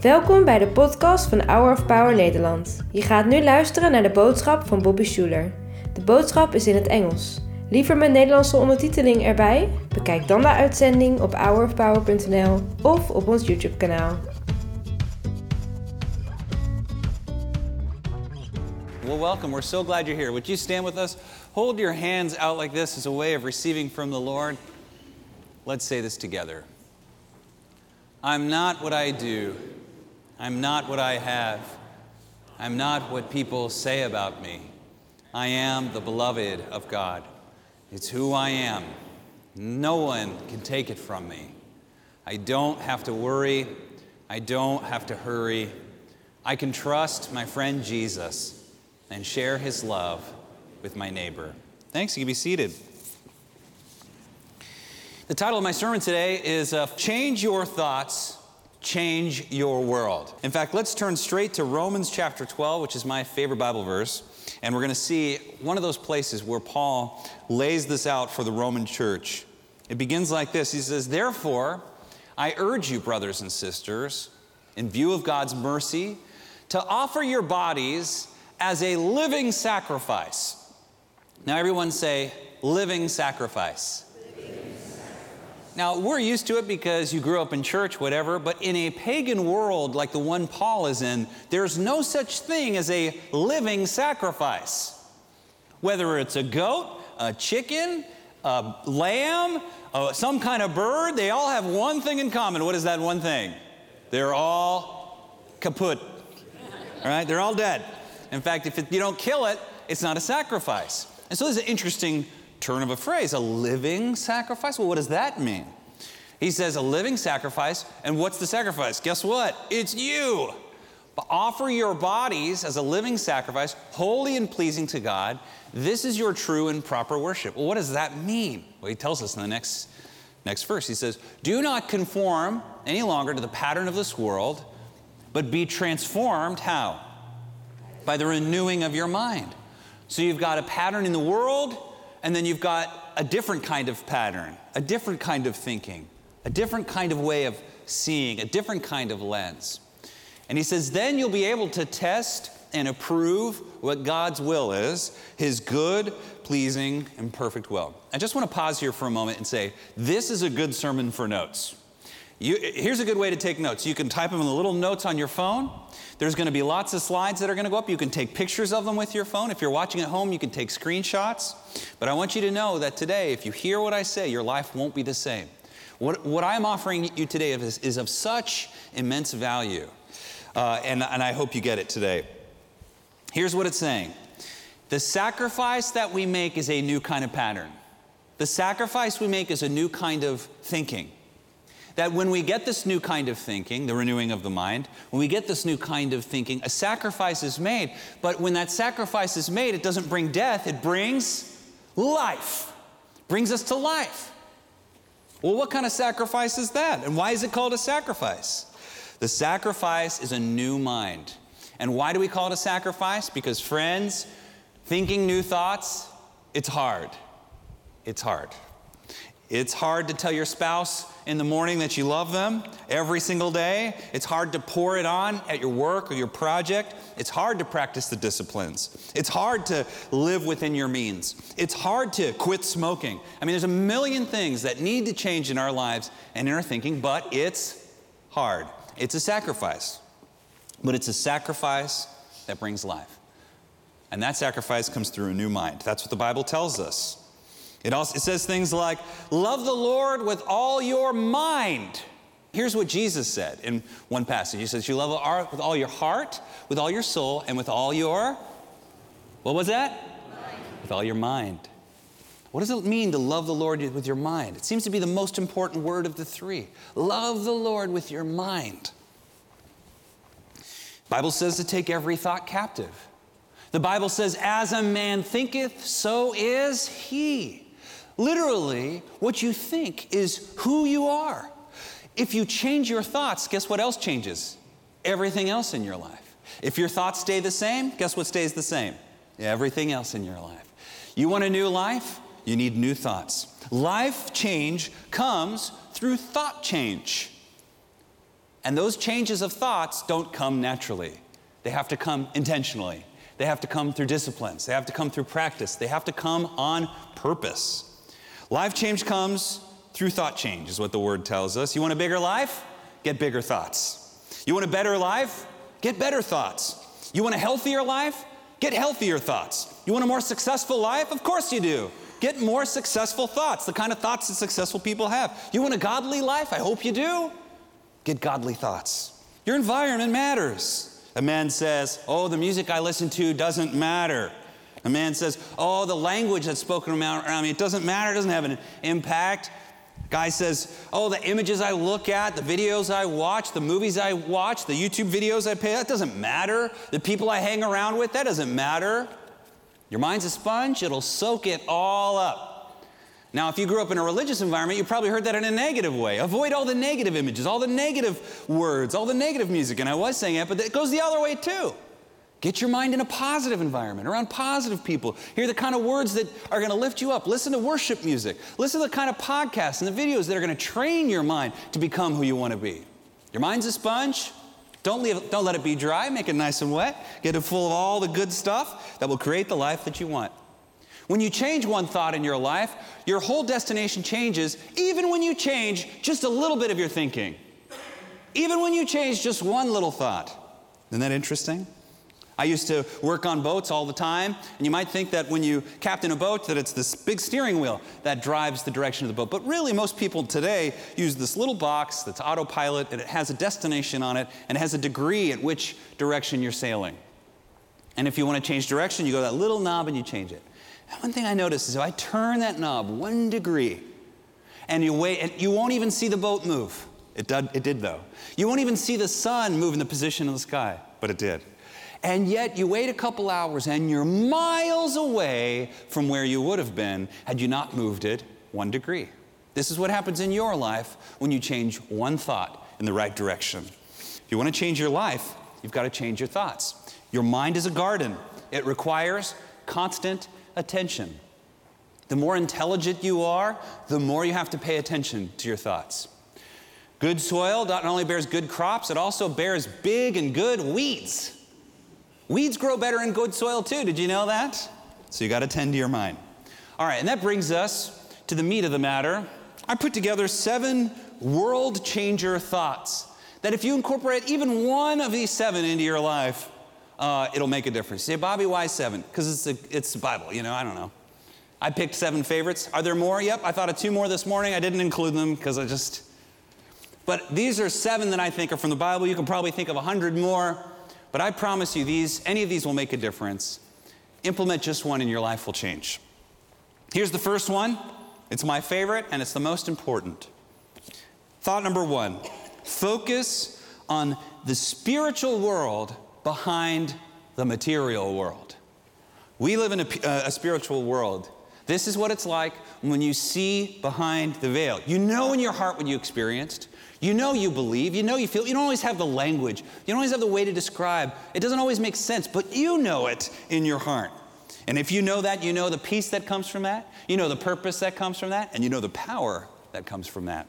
Welkom bij de podcast van Hour of Power Nederland. Je gaat nu luisteren naar de boodschap van Bobby Schuler. De boodschap is in het Engels. Liever met Nederlandse ondertiteling erbij? Bekijk dan de uitzending op hourofpower.nl of op ons YouTube kanaal. Well, welcome. We're so glad you're here. Would you stand with us? Hold your hands out like this as a way of receiving from the Lord. Let's say this together. I'm not what I do. I'm not what I have. I'm not what people say about me. I am the beloved of God. It's who I am. No one can take it from me. I don't have to worry. I don't have to hurry. I can trust my friend Jesus and share his love with my neighbor. Thanks. You can be seated. The title of my sermon today is uh, Change Your Thoughts, Change Your World. In fact, let's turn straight to Romans chapter 12, which is my favorite Bible verse. And we're going to see one of those places where Paul lays this out for the Roman church. It begins like this He says, Therefore, I urge you, brothers and sisters, in view of God's mercy, to offer your bodies as a living sacrifice. Now, everyone say, living sacrifice. Now, we're used to it because you grew up in church, whatever, but in a pagan world like the one Paul is in, there's no such thing as a living sacrifice. Whether it's a goat, a chicken, a lamb, uh, some kind of bird, they all have one thing in common. What is that one thing? They're all kaput. All right? They're all dead. In fact, if it, you don't kill it, it's not a sacrifice. And so this is an interesting turn of a phrase a living sacrifice. Well, what does that mean? He says a living sacrifice, and what's the sacrifice? Guess what? It's you. But offer your bodies as a living sacrifice, holy and pleasing to God. This is your true and proper worship. Well, what does that mean? Well, he tells us in the next, next verse. He says, Do not conform any longer to the pattern of this world, but be transformed. How? By the renewing of your mind. So you've got a pattern in the world, and then you've got a different kind of pattern, a different kind of thinking, a different kind of way of seeing, a different kind of lens. And he says, then you'll be able to test and approve what God's will is, his good, pleasing, and perfect will. I just want to pause here for a moment and say, this is a good sermon for notes. You, here's a good way to take notes. You can type them in the little notes on your phone. There's going to be lots of slides that are going to go up. You can take pictures of them with your phone. If you're watching at home, you can take screenshots. But I want you to know that today, if you hear what I say, your life won't be the same. What, what I'm offering you today is, is of such immense value. Uh, and, and I hope you get it today. Here's what it's saying The sacrifice that we make is a new kind of pattern. The sacrifice we make is a new kind of thinking that when we get this new kind of thinking, the renewing of the mind, when we get this new kind of thinking, a sacrifice is made. But when that sacrifice is made, it doesn't bring death, it brings life. brings us to life. Well, what kind of sacrifice is that? And why is it called a sacrifice? The sacrifice is a new mind. And why do we call it a sacrifice? Because, friends, thinking new thoughts, it's hard. It's hard. It's hard to tell your spouse in the morning that you love them every single day. It's hard to pour it on at your work or your project. It's hard to practice the disciplines. It's hard to live within your means. It's hard to quit smoking. I mean, there's a million things that need to change in our lives and in our thinking, but it's hard. It's a sacrifice. But it's a sacrifice that brings life. And that sacrifice comes through a new mind. That's what the Bible tells us. It, also, it says things like, Love the Lord with all your mind. Here's what Jesus said in one passage He says, You love with all your heart, with all your soul, and with all your, what was that? Mind. With all your mind. What does it mean to love the Lord with your mind? It seems to be the most important word of the three. Love the Lord with your mind. The Bible says to take every thought captive. The Bible says, as a man thinketh, so is he. Literally, what you think is who you are. If you change your thoughts, guess what else changes? Everything else in your life. If your thoughts stay the same, guess what stays the same? Everything else in your life. You want a new life? You need new thoughts. Life change comes through thought change. And those changes of thoughts don't come naturally, they have to come intentionally. They have to come through disciplines. They have to come through practice. They have to come on purpose. Life change comes through thought change, is what the word tells us. You want a bigger life? Get bigger thoughts. You want a better life? Get better thoughts. You want a healthier life? Get healthier thoughts. You want a more successful life? Of course you do. Get more successful thoughts, the kind of thoughts that successful people have. You want a godly life? I hope you do. Get godly thoughts. Your environment matters. A man says, Oh, the music I listen to doesn't matter. A man says, Oh, the language that's spoken around me, it doesn't matter, it doesn't have an impact. Guy says, Oh, the images I look at, the videos I watch, the movies I watch, the YouTube videos I pay, that doesn't matter. The people I hang around with, that doesn't matter. Your mind's a sponge, it'll soak it all up. Now, if you grew up in a religious environment, you probably heard that in a negative way. Avoid all the negative images, all the negative words, all the negative music. And I was saying it, but it goes the other way too. Get your mind in a positive environment, around positive people. Hear the kind of words that are going to lift you up. Listen to worship music. Listen to the kind of podcasts and the videos that are going to train your mind to become who you want to be. Your mind's a sponge. Don't, leave, don't let it be dry. Make it nice and wet. Get it full of all the good stuff that will create the life that you want. When you change one thought in your life, your whole destination changes, even when you change just a little bit of your thinking. Even when you change just one little thought. Isn't that interesting? I used to work on boats all the time, and you might think that when you captain a boat that it's this big steering wheel that drives the direction of the boat. But really most people today use this little box that's autopilot and it has a destination on it and it has a degree at which direction you're sailing. And if you want to change direction, you go that little knob and you change it. And one thing I noticed is if I turn that knob one degree and you wait, and you won't even see the boat move. It did, it did though. You won't even see the sun move in the position of the sky, but it did. And yet you wait a couple hours and you're miles away from where you would have been had you not moved it one degree. This is what happens in your life when you change one thought in the right direction. If you want to change your life, you've got to change your thoughts. Your mind is a garden, it requires constant attention. The more intelligent you are, the more you have to pay attention to your thoughts. Good soil not only bears good crops, it also bears big and good weeds. Weeds grow better in good soil too. Did you know that? So you got to tend to your mind. All right, and that brings us to the meat of the matter. I put together seven world changer thoughts that if you incorporate even one of these seven into your life, uh, it'll make a difference. Say, Bobby, why seven? Because it's, it's the Bible, you know, I don't know. I picked seven favorites. Are there more? Yep, I thought of two more this morning. I didn't include them because I just. But these are seven that I think are from the Bible. You can probably think of a hundred more. But I promise you, these, any of these will make a difference. Implement just one and your life will change. Here's the first one. It's my favorite and it's the most important. Thought number one focus on the spiritual world behind the material world. We live in a, a, spiritual world. This is what it's like when you see behind the veil. You know in your heart what you experienced. You know you believe, you know you feel, you don't always have the language, you don't always have the way to describe. It doesn't always make sense, but you know it in your heart. And if you know that, you know the peace that comes from that, you know the purpose that comes from that, and you know the power that comes from that.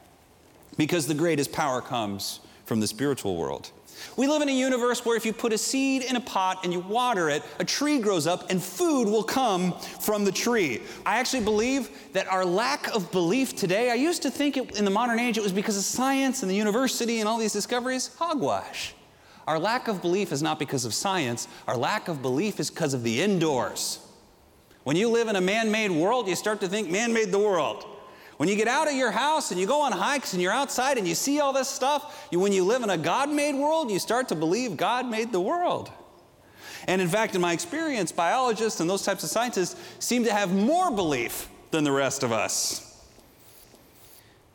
Because the greatest power comes from the spiritual world. We live in a universe where if you put a seed in a pot and you water it, a tree grows up and food will come from the tree. I actually believe that our lack of belief today, I used to think it, in the modern age it was because of science and the university and all these discoveries. Hogwash. Our lack of belief is not because of science, our lack of belief is because of the indoors. When you live in a man made world, you start to think man made the world. When you get out of your house and you go on hikes and you're outside and you see all this stuff, you, when you live in a God made world, you start to believe God made the world. And in fact, in my experience, biologists and those types of scientists seem to have more belief than the rest of us.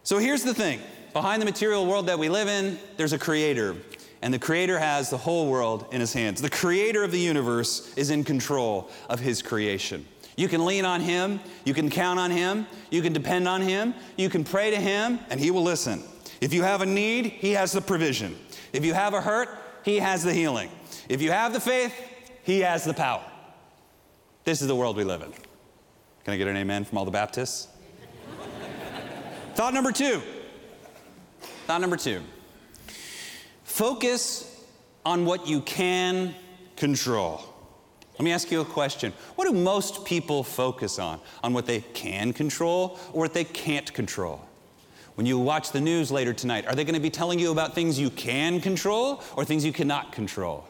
So here's the thing behind the material world that we live in, there's a creator. And the creator has the whole world in his hands. The creator of the universe is in control of his creation. You can lean on Him, you can count on Him, you can depend on Him, you can pray to Him, and He will listen. If you have a need, He has the provision. If you have a hurt, He has the healing. If you have the faith, He has the power. This is the world we live in. Can I get an amen from all the Baptists? Thought number two. Thought number two. Focus on what you can control. Let me ask you a question. What do most people focus on? On what they can control or what they can't control? When you watch the news later tonight, are they going to be telling you about things you can control or things you cannot control?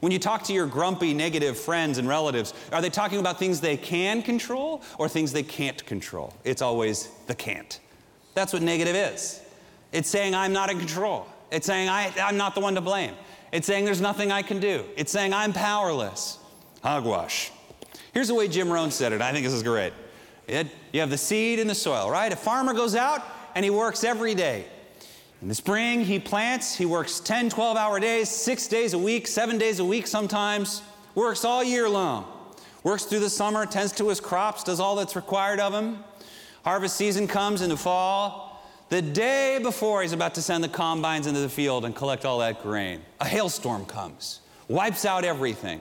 When you talk to your grumpy, negative friends and relatives, are they talking about things they can control or things they can't control? It's always the can't. That's what negative is. It's saying, I'm not in control. It's saying, I, I'm not the one to blame. It's saying, there's nothing I can do. It's saying, I'm powerless. Hogwash. Here's the way Jim Rohn said it. I think this is great. It, you have the seed in the soil, right? A farmer goes out and he works every day. In the spring, he plants, he works 10, 12 hour days, six days a week, seven days a week sometimes, works all year long. Works through the summer, tends to his crops, does all that's required of him. Harvest season comes in the fall. The day before he's about to send the combines into the field and collect all that grain, a hailstorm comes, wipes out everything,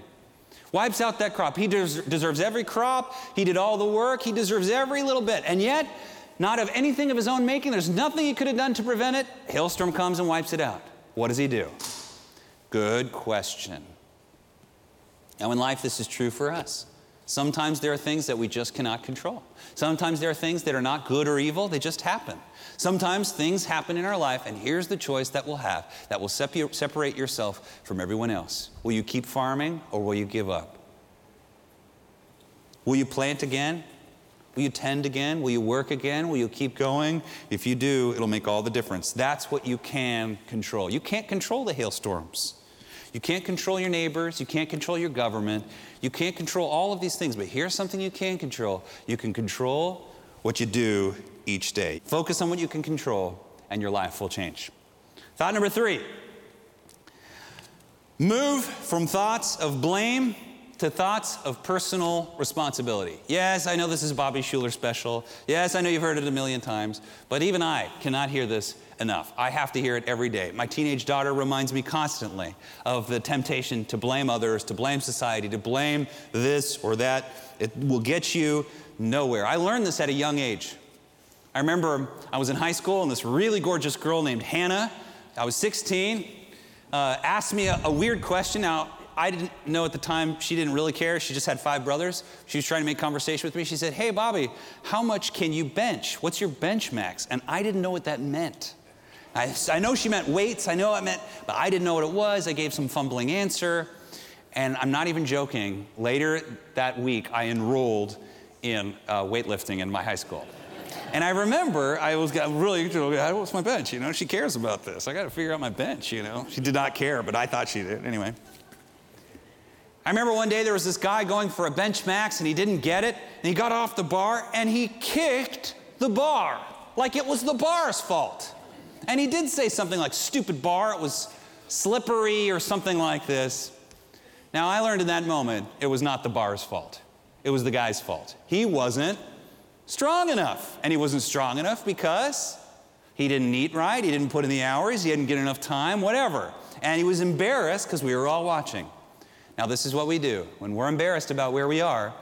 wipes out that crop. He des- deserves every crop, he did all the work, he deserves every little bit. And yet, not of anything of his own making. There's nothing he could have done to prevent it. Hailstorm comes and wipes it out. What does he do? Good question. Now, in life, this is true for us. Sometimes there are things that we just cannot control. Sometimes there are things that are not good or evil, they just happen. Sometimes things happen in our life, and here's the choice that we'll have that will separate yourself from everyone else. Will you keep farming or will you give up? Will you plant again Will you tend again? Will you work again? Will you keep going? If you do, it'll make all the difference. That's what you can control. You can't control the hailstorms. You can't control your neighbors. You can't control your government. You can't control all of these things. But here's something you can control you can control what you do each day. Focus on what you can control, and your life will change. Thought number three move from thoughts of blame to thoughts of personal responsibility. Yes, I know this is Bobby Schuller special. Yes, I know you've heard it a million times, but even I cannot hear this enough. I have to hear it every day. My teenage daughter reminds me constantly of the temptation to blame others, to blame society, to blame this or that. It will get you nowhere. I learned this at a young age. I remember I was in high school and this really gorgeous girl named Hannah, I was 16, uh, asked me a, a weird question. Now, I didn't know at the time, she didn't really care. She just had five brothers. She was trying to make conversation with me. She said, Hey, Bobby, how much can you bench? What's your bench max? And I didn't know what that meant. I, I know she meant weights, I know it meant, but I didn't know what it was. I gave some fumbling answer. And I'm not even joking. Later that week, I enrolled in uh, weightlifting in my high school. And I remember I was really, what's my bench? You know, she cares about this. I got to figure out my bench, you know. She did not care, but I thought she did. Anyway. I remember one day there was this guy going for a bench max and he didn't get it. And he got off the bar and he kicked the bar like it was the bar's fault. And he did say something like, stupid bar, it was slippery or something like this. Now, I learned in that moment it was not the bar's fault, it was the guy's fault. He wasn't strong enough. And he wasn't strong enough because he didn't eat right, he didn't put in the hours, he didn't get enough time, whatever. And he was embarrassed because we were all watching. Now, this is what we do. When we're embarrassed about where we are,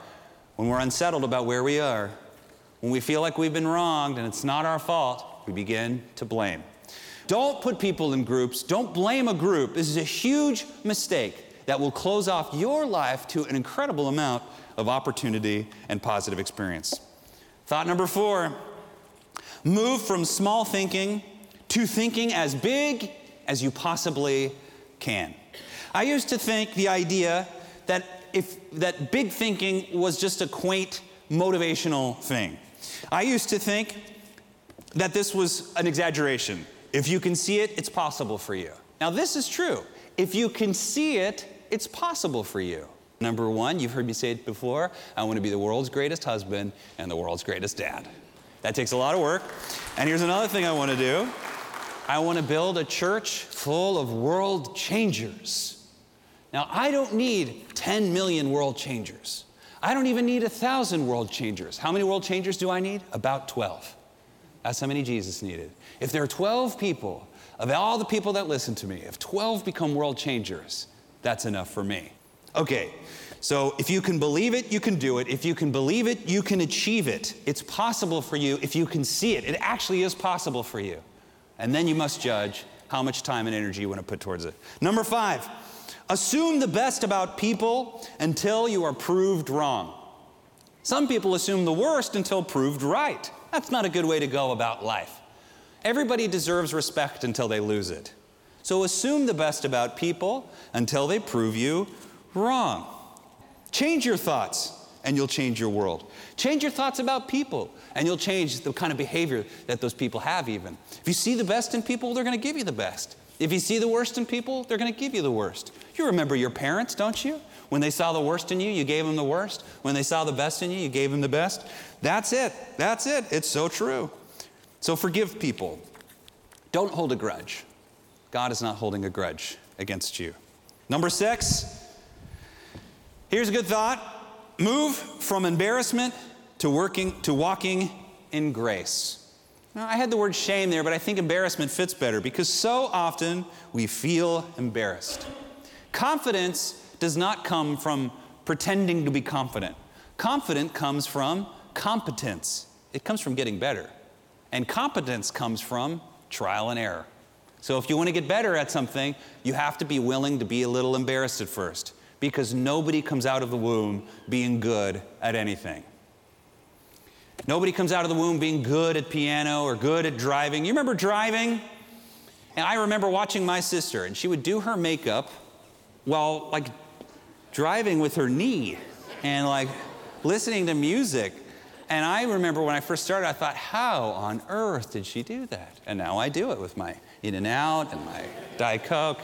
when we're unsettled about where we are, when we feel like we've been wronged and it's not our fault, we begin to blame. Don't put people in groups. Don't blame a group. This is a huge mistake that will close off your life to an incredible amount of opportunity and positive experience. Thought number four move from small thinking to thinking as big as you possibly can. I used to think the idea that if that big thinking was just a quaint motivational thing. I used to think that this was an exaggeration. If you can see it, it's possible for you. Now, this is true. If you can see it, it's possible for you. Number one, you've heard me say it before I want to be the world's greatest husband and the world's greatest dad. That takes a lot of work. And here's another thing I want to do I want to build a church full of world changers. Now, I don't need 10 million world changers. I don't even need a thousand world changers. How many world changers do I need? About 12. That's how many Jesus needed. If there are 12 people, of all the people that listen to me, if 12 become world changers, that's enough for me. Okay, so if you can believe it, you can do it. If you can believe it, you can achieve it. It's possible for you if you can see it. It actually is possible for you. And then you must judge how much time and energy you want to put towards it. Number five, assume the best about people until you are proved wrong. Some people assume the worst until proved right. That's not a good way to go about life. Everybody deserves respect until they lose it. So assume the best about people until they prove you wrong. Change your thoughts and you'll change your world. Change your thoughts about people and you'll change the kind of behavior that those people have, even. If you see the best in people, they're going to give you the best. If you see the worst in people, they're going to give you the worst. You remember your parents, don't you? When they saw the worst in you, you gave them the worst. When they saw the best in you, you gave them the best. That's it. That's it. It's so true. So forgive people. Don't hold a grudge. God is not holding a grudge against you. Number six, here's a good thought move from embarrassment to working to walking in grace. Now, I had the word shame there, but I think embarrassment fits better because so often we feel embarrassed. Confidence does not come from pretending to be confident. Confident comes from competence. It comes from getting better. And competence comes from trial and error. So if you want to get better at something, you have to be willing to be a little embarrassed at first because nobody comes out of the womb being good at anything. Nobody comes out of the womb being good at piano or good at driving. You remember driving? And I remember watching my sister, and she would do her makeup while, like, driving with her knee and, like, listening to music. And I remember when I first started, I thought, how on earth did she do that? And now I do it with my In and Out and my Diet Coke.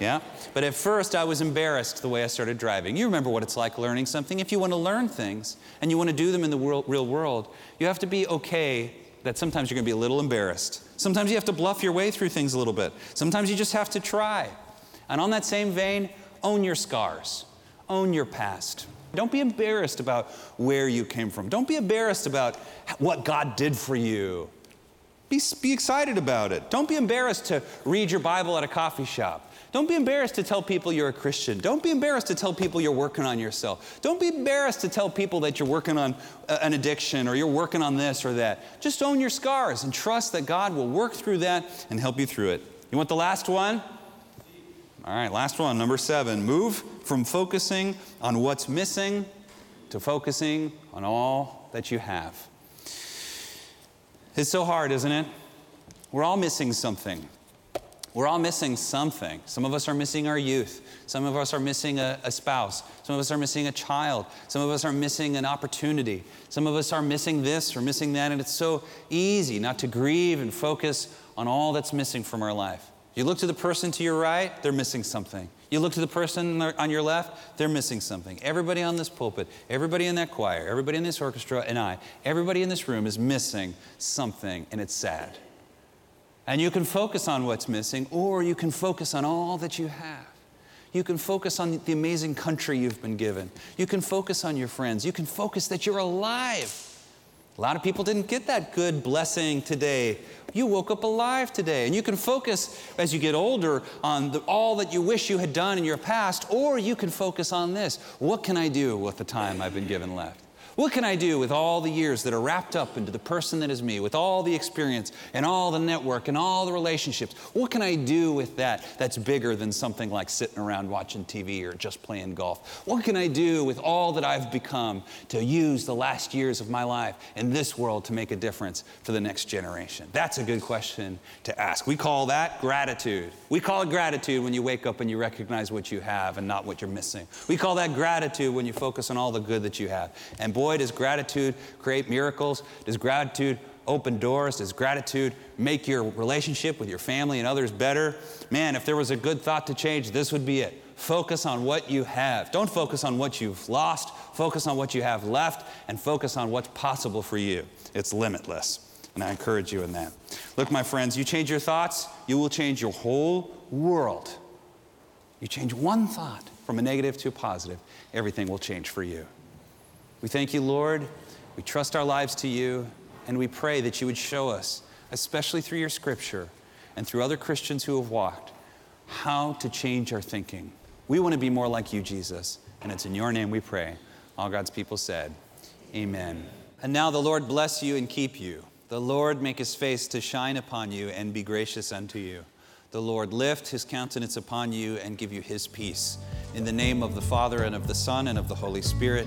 Yeah? But at first, I was embarrassed the way I started driving. You remember what it's like learning something. If you want to learn things and you want to do them in the world, real world, you have to be okay that sometimes you're going to be a little embarrassed. Sometimes you have to bluff your way through things a little bit. Sometimes you just have to try. And on that same vein, own your scars, own your past. Don't be embarrassed about where you came from. Don't be embarrassed about what God did for you. Be, be excited about it. Don't be embarrassed to read your Bible at a coffee shop. Don't be embarrassed to tell people you're a Christian. Don't be embarrassed to tell people you're working on yourself. Don't be embarrassed to tell people that you're working on uh, an addiction or you're working on this or that. Just own your scars and trust that God will work through that and help you through it. You want the last one? All right, last one, number seven. Move from focusing on what's missing to focusing on all that you have. It's so hard, isn't it? We're all missing something. We're all missing something. Some of us are missing our youth. Some of us are missing a, a, spouse. Some of us are missing a child. Some of us are missing an opportunity. Some of us are missing this or missing that. And it's so easy not to grieve and focus on all that's missing from our life. You look to the person to your right, they're missing something. You look to the person on your left, they're missing something. Everybody on this pulpit, everybody in that choir, everybody in this orchestra, and I, everybody in this room is missing something, and it's sad. And you can focus on what's missing, or you can focus on all that you have. You can focus on the amazing country you've been given. You can focus on your friends. You can focus that you're alive. A lot of people didn't get that good blessing today. You woke up alive today. And you can focus as you get older on the, all that you wish you had done in your past, or you can focus on this. What can I do with the time I've been given left? What can I do with all the years that are wrapped up into the person that is me, with all the experience and all the network and all the relationships? What can I do with that that's bigger than something like sitting around watching TV or just playing golf? What can I do with all that I've become to use the last years of my life in this world to make a difference for the next generation? That's a good question to ask. We call that gratitude. We call it gratitude when you wake up and you recognize what you have and not what you're missing. We call that gratitude when you focus on all the good that you have. And boy, boy, does gratitude create miracles? Does gratitude open doors? Does gratitude make your relationship with your family and others better? Man, if there was a good thought to change, this would be it. Focus on what you have. Don't focus on what you've lost. Focus on what you have left and focus on what's possible for you. It's limitless. And I encourage you in that. Look, my friends, you change your thoughts, you will change your whole world. You change one thought from a negative to a positive, everything will change for you. We thank you, Lord. We trust our lives to you, and we pray that you would show us, especially through your scripture and through other Christians who have walked, how to change our thinking. We want to be more like you, Jesus, and it's in your name we pray. All God's people said, Amen. And now the Lord bless you and keep you. The Lord make his face to shine upon you and be gracious unto you. The Lord lift his countenance upon you and give you his peace. In the name of the Father and of the Son and of the Holy Spirit.